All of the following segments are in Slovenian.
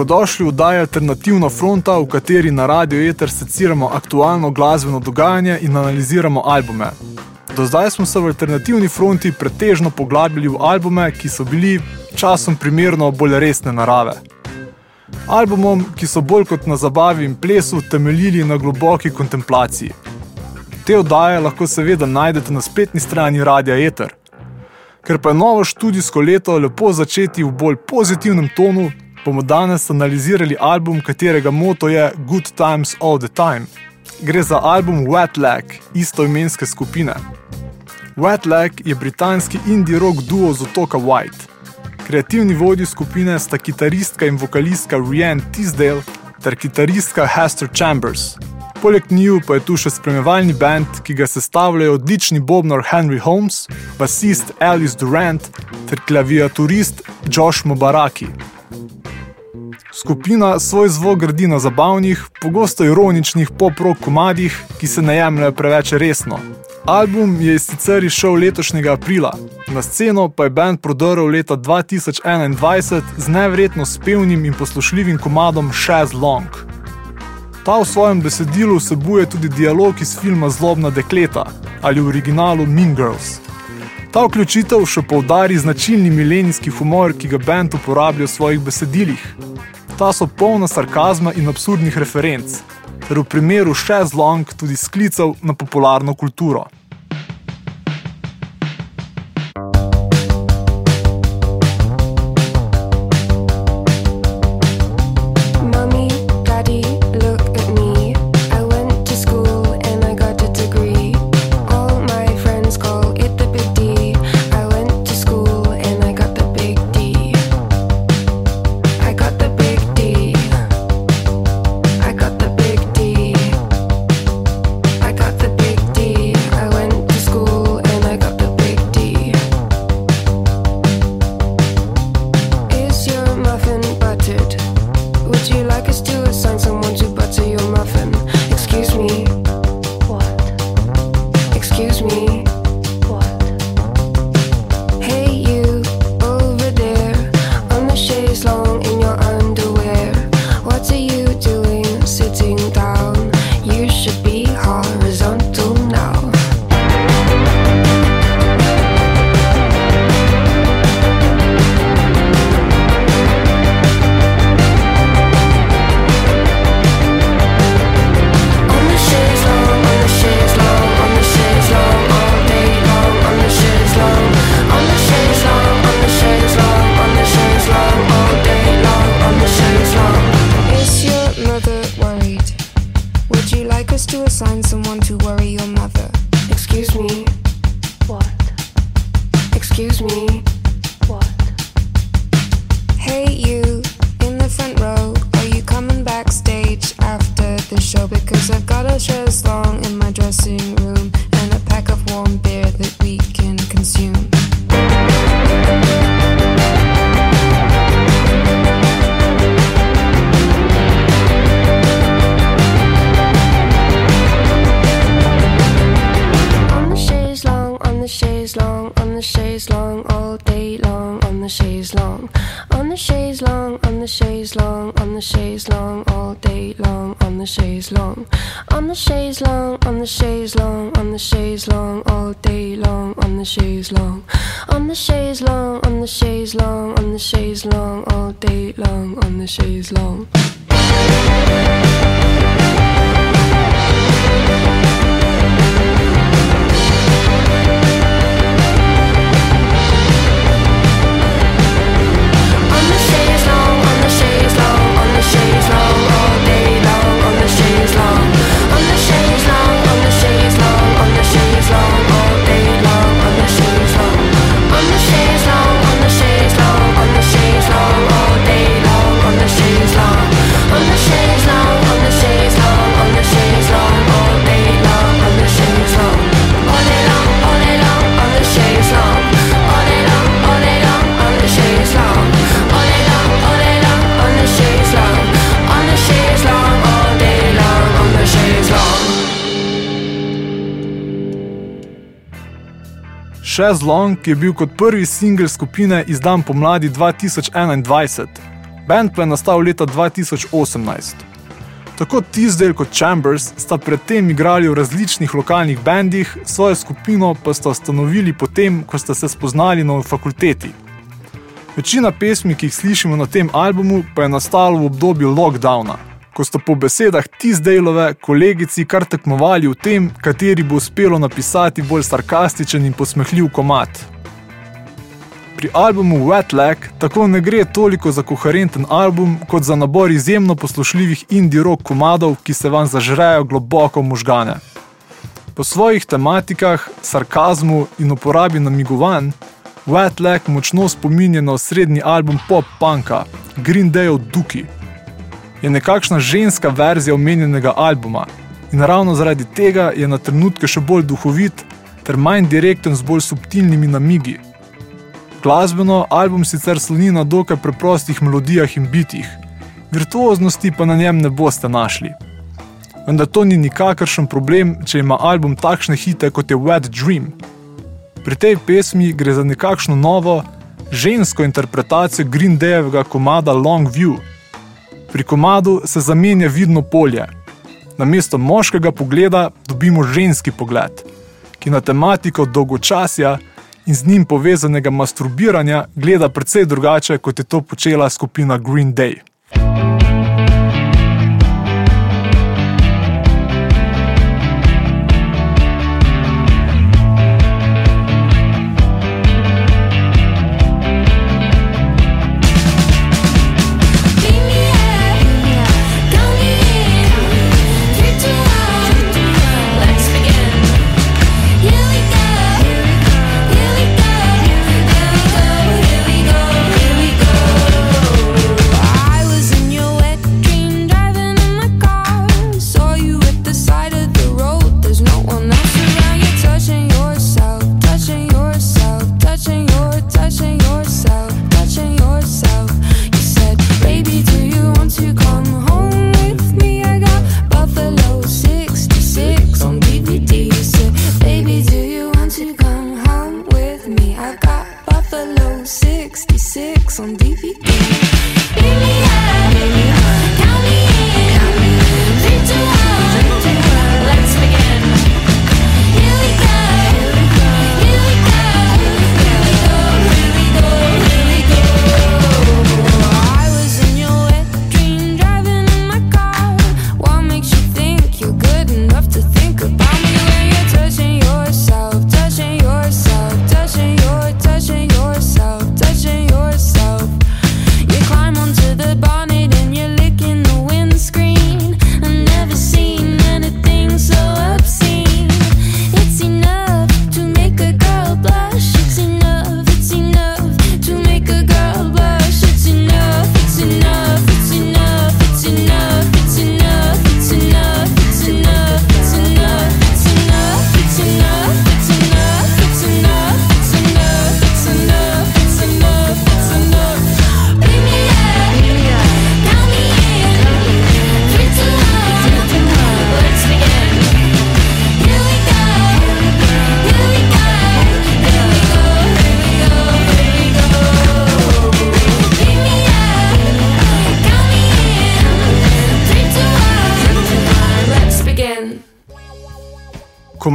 Dobrodošli v oddaji Alternativna fronta, v kateri na Radio Eter seciramo aktualno glasbeno dogajanje in analiziramo albume. Do zdaj smo se v Alternativni fronti pretežno poglabljali v albume, ki so bili časom primerno bolj resne narave. Albumom, ki so bolj kot na zabavi in plesu temeljili na globoki kontemplaciji. Te oddaje lahko seveda najdete na spletni strani Radia Eter. Ker pa je novo študijsko leto lepo začeti v bolj pozitivnem tonu, bomo danes analizirali album, katerega moto je Good Times All the Time. Gre za album Wet Leg, istoimenske skupine. Wet Leg je britanski indie rock duo z otoka White. Kreativni vodji skupine sta kitaristka in vokalistka Rianne Tisdale ter kitaristka Hester Chambers. Poleg njiju pa je tu še spremljevalni band, ki ga sestavljajo odlični bobnar Henry Holmes, basist Alice Durant ter klaviaturist Josh Mubaraki. Skupina svoj zvok gradi na zabavnih, pogosto ironičnih pop-rock komadih, ki se ne jemljajo preveč resno. Album je sicer izšel letošnjega aprila, na sceno pa je band prodrl leta 2021 z nevrjetno spevnim in poslušljivim komadom Shaz Long. Ta v svojem besedilu vsebuje tudi dialog iz filma Zlobna dekleta ali v originalu Mean Girls. Ta vključitev še poudari značilni milenijski humor, ki ga bend uporablja v svojih besedilih. Ta so polna sarkazma in absurdnih referenc, ter v primeru Shaz Long tudi sklicev na popularno kulturo. Excuse me. Long. On the chaise long, on the chaise long, on the chaise long, all day long, on the chaise long. Chaz Long je bil kot prvi singel skupine izdan pomladi 2021. Band pa je nastal leta 2018. Tako Tisdale kot Chambers sta predtem igrali v različnih lokalnih bendih, svojo skupino pa sta ustanovili potem, ko sta se spoznali na fakulteti. Večina pesmi, ki jih slišimo na tem albumu, pa je nastala v obdobju lockdowna, ko sta po besedah Tisdaleove kolegici kar tekmovali v tem, kateri bo uspelo napisati bolj sarkastičen in posmehljiv komat. Pri albumu Wet Leg tako ne gre toliko za koherenten album, kot za nabor izjemno poslušljivih indie rock komadov, ki se vam zažrejo globoko možgane. Po svojih tematikah, sarkazmu in uporabi namigovanj, Wet Leg močno spominja na osrednji album pop-punka Green Day of Duki. Je nekakšna ženska verzija omenjenega albuma in ravno zaradi tega je na trenutke še bolj duhovit ter manj direkten z bolj subtilnimi namigi. Glasbeno album sicer sloni na dokaj preprostih melodijah in bitih, virtuoznosti pa na njem ne boste našli. Vendar to ni nikakršen problem, če ima album takšne hite kot je Wet Dream. Pri tej pesmi gre za nekakšno novo, žensko interpretacijo Green Dayevega komada Long View. Pri komadu se zamenja vidno polje. Namesto moškega pogleda dobimo ženski pogled, ki na tematiko dolgočasja in z njim povezanega masturbiranja gleda precej drugače, kot je to počela skupina Green Day.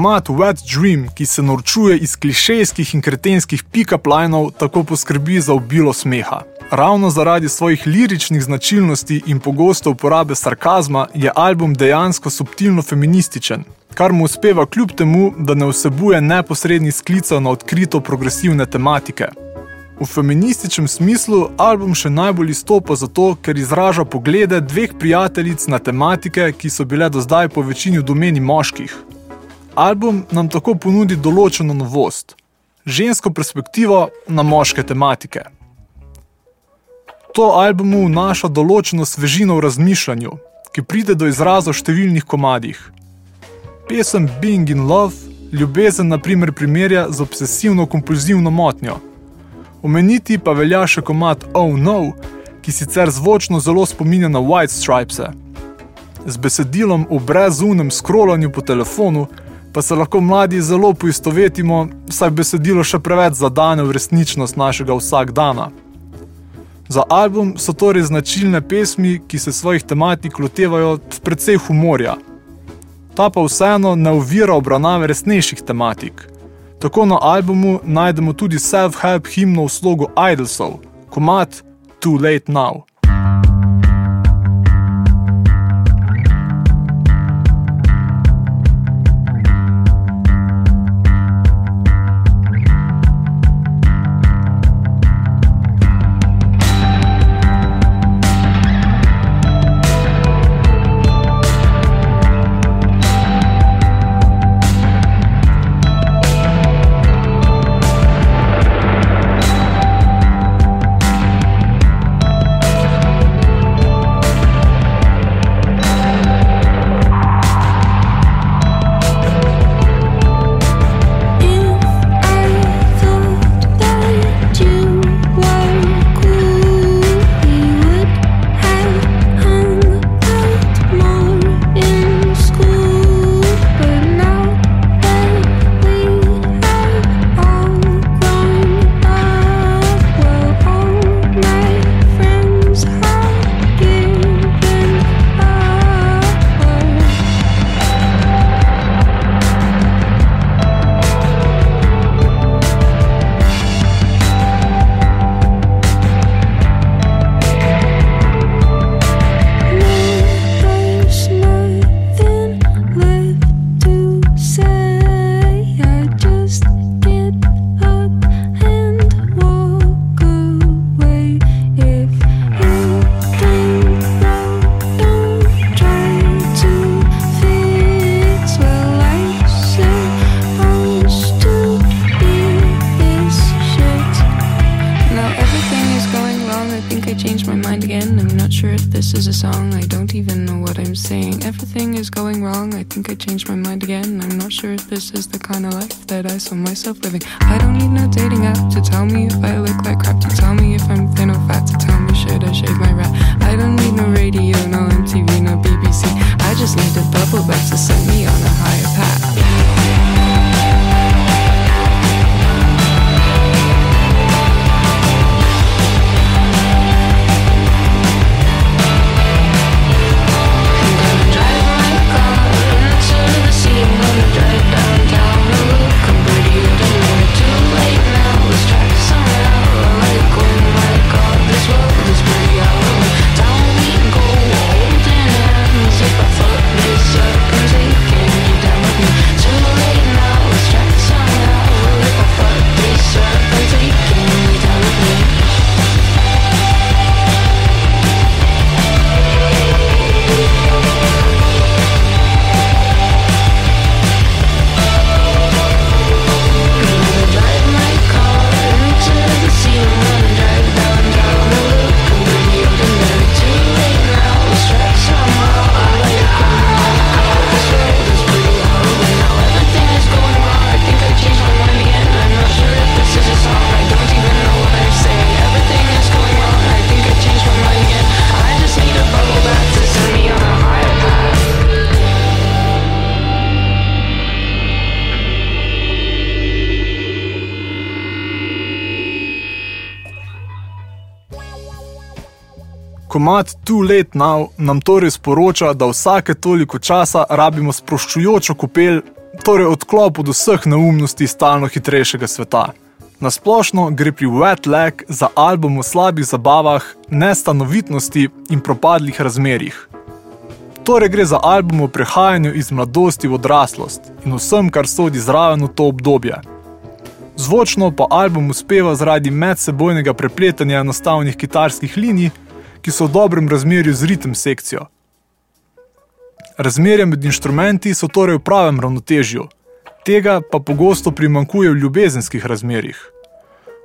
Komat Wet Dream, ki se norčuje iz klišejskih in kretenskih pick-up linov, tako poskrbi za obilo smeha. Ravno zaradi svojih liričnih značilnosti in pogosto uporabe sarkazma je album dejansko subtilno feminističen, kar mu uspeva kljub temu, da ne vsebuje neposrednih sklicev na odkrito progresivne tematike. V feminističnem smislu album še najbolj izstopa zato, ker izraža poglede dveh prijateljic na tematike, ki so bile do zdaj po večini v domeni moških. Album nam tako ponudi določeno novost: žensko perspektivo na moške tematike. To albumu vnaša določeno svežino v razmišljanju, ki pride do izraza v številnih komadih. Pesem Being in Love ljubezen na primer primerja z obsesivno-kompulzivno motnjo. Omeniti pa velja še komat Oh No, ki sicer zvočno zelo spominja na White Stripes. Z besedilom o brezumnem scrollanju po telefonu pa se lahko mladi zelo poistovetimo, saj besedilo še preveč zadane v resničnost našega vsakdana. Za album so torej značilne pesmi, ki se svojih tematik lotevajo predvsej humorja. Ta pa vseeno ne ovira obravnave resnejših tematik. Tako na albumu najdemo tudi self-help himno v slogu Idolsov, komat Too Late Now. Kind of life that I saw myself living. I don't need no dating app to tell me if I look like crap. To tell me if I'm thin or fat. To tell me should I shave my rat. I don't need no radio, no MTV, no BBC. I just need a bubble bath to set me on a higher path. Komat Too Late Now nam torej sporoča, da vsake toliko časa rabimo sproščujočo kopel, torej odklop od vseh neumnosti stalno hitrejšega sveta. Nasplošno gre pri Wet Leg za album o slabih zabavah, nestanovitnosti in propadlih razmerjih. Torej gre za album o prehajanju iz mladosti v odraslost in vsem, kar sodi zraven v to obdobje. Zvočno pa album uspeva zaradi medsebojnega prepletanja enostavnih kitarskih linij, ki so v dobrem razmerju z ritem sekcijo. Razmerja med inštrumenti so torej v pravem ravnotežju, tega pa pogosto primankuje v ljubezenskih razmerjih.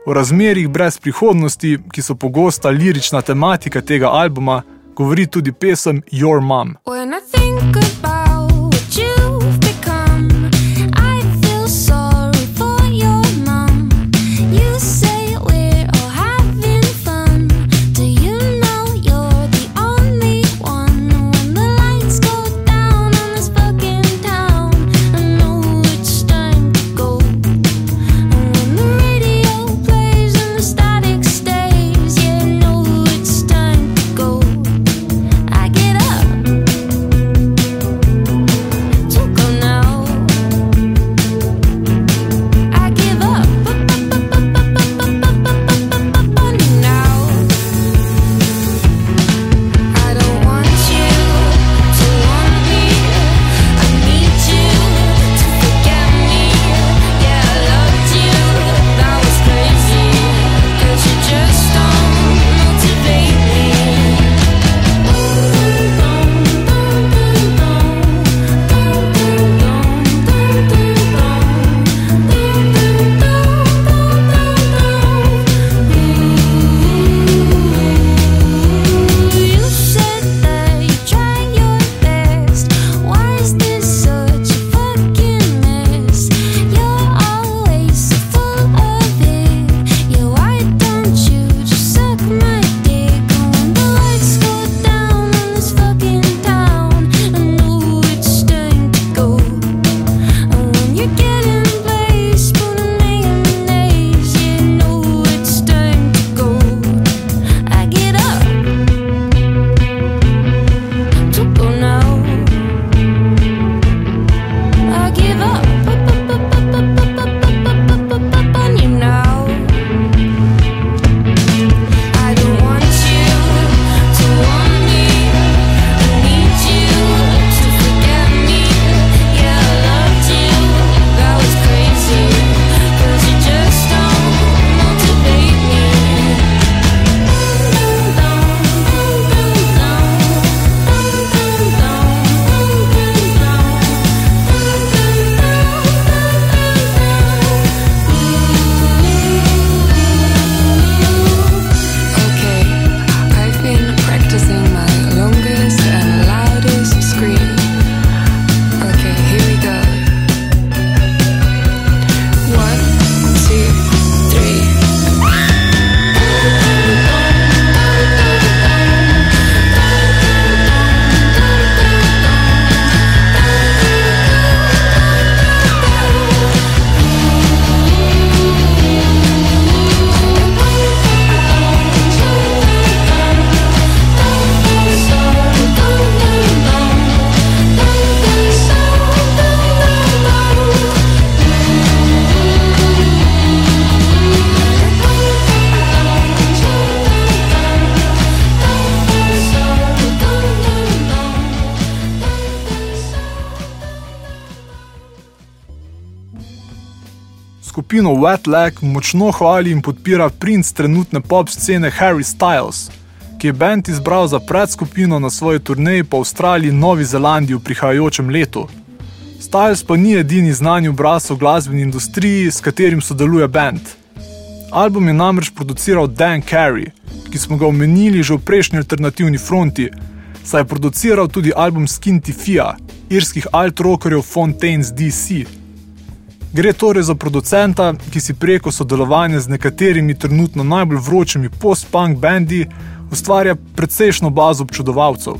O razmerjih brez prihodnosti, ki so pogosta lirična tematika tega albuma, govori tudi pesem Your Mom. When I think about skupino Wet Leg močno hvali in podpira princ trenutne pop scene Harry Styles, ki je bend izbral za predskupino na svoji turneji po Avstraliji in Novi Zelandiji v prihajajočem letu. Styles pa ni edini znani obraz v glasbeni industriji, s katerim sodeluje bend. Album je namreč produciral Dan Carey, ki smo ga omenili že v prejšnji alternativni fronti, saj je produciral tudi album Skinty Fia, irskih alt-rockerjev Fontaines DC. Gre torej za producenta, ki si preko sodelovanja z nekaterimi trenutno najbolj vročimi post-punk bendi ustvarja precejšno bazo občudovalcev.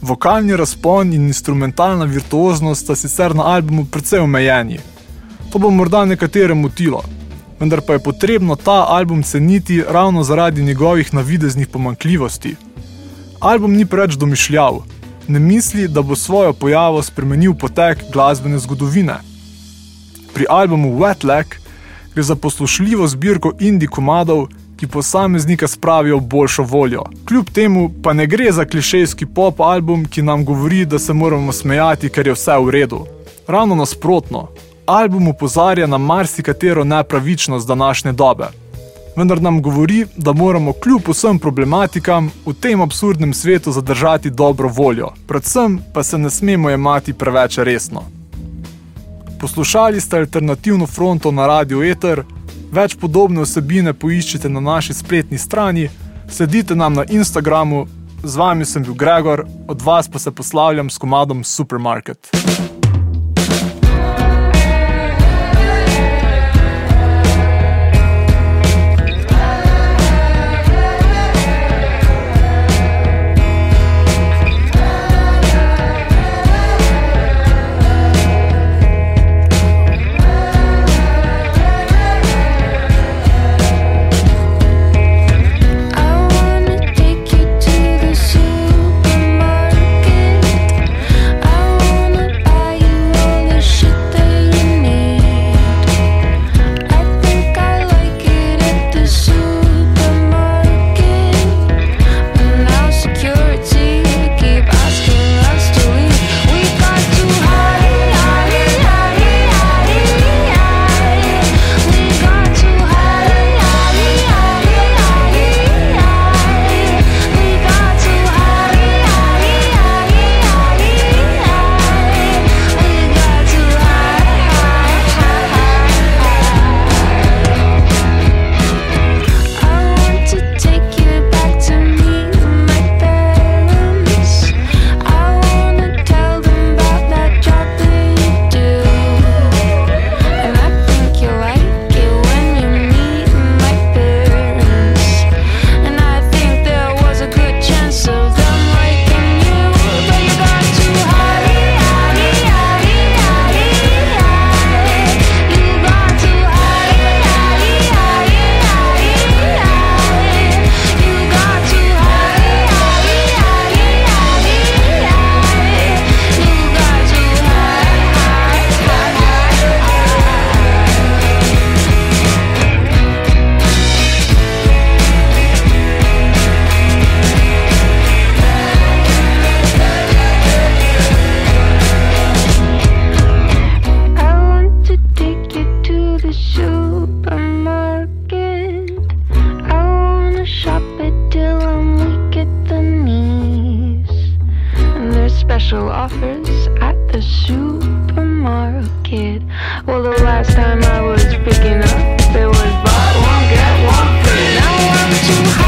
Vokalni razpon in instrumentalna virtuoznost sta sicer na albumu precej omejeni. To bo morda nekatere motilo, vendar pa je potrebno ta album ceniti ravno zaradi njegovih navideznih pomankljivosti. Album ni preveč domišljav, ne misli, da bo svojo pojavo spremenil potek glasbene zgodovine. Pri albumu Wet Leg gre za poslušljivo zbirko indie komadov, ki posameznika spravijo v boljšo voljo. Kljub temu pa ne gre za klišejski pop album, ki nam govori, da se moramo smejati, ker je vse v redu. Ravno nasprotno, album upozarja na marsikatero nepravičnost današnje dobe. Vendar nam govori, da moramo kljub vsem problematikam v tem absurdnem svetu zadržati dobro voljo, predvsem pa se ne smemo jemati preveč resno. Poslušali ste alternativno fronto na Radio Ether, več podobne vsebine poiščite na naši spletni strani, sledite nam na Instagramu, z vami sem bil Gregor, od vas pa se poslavljam s komadom Supermarket. new offers at the supermarket. Well, the last time I was picking up, there was buy one, get one free. Now I'm too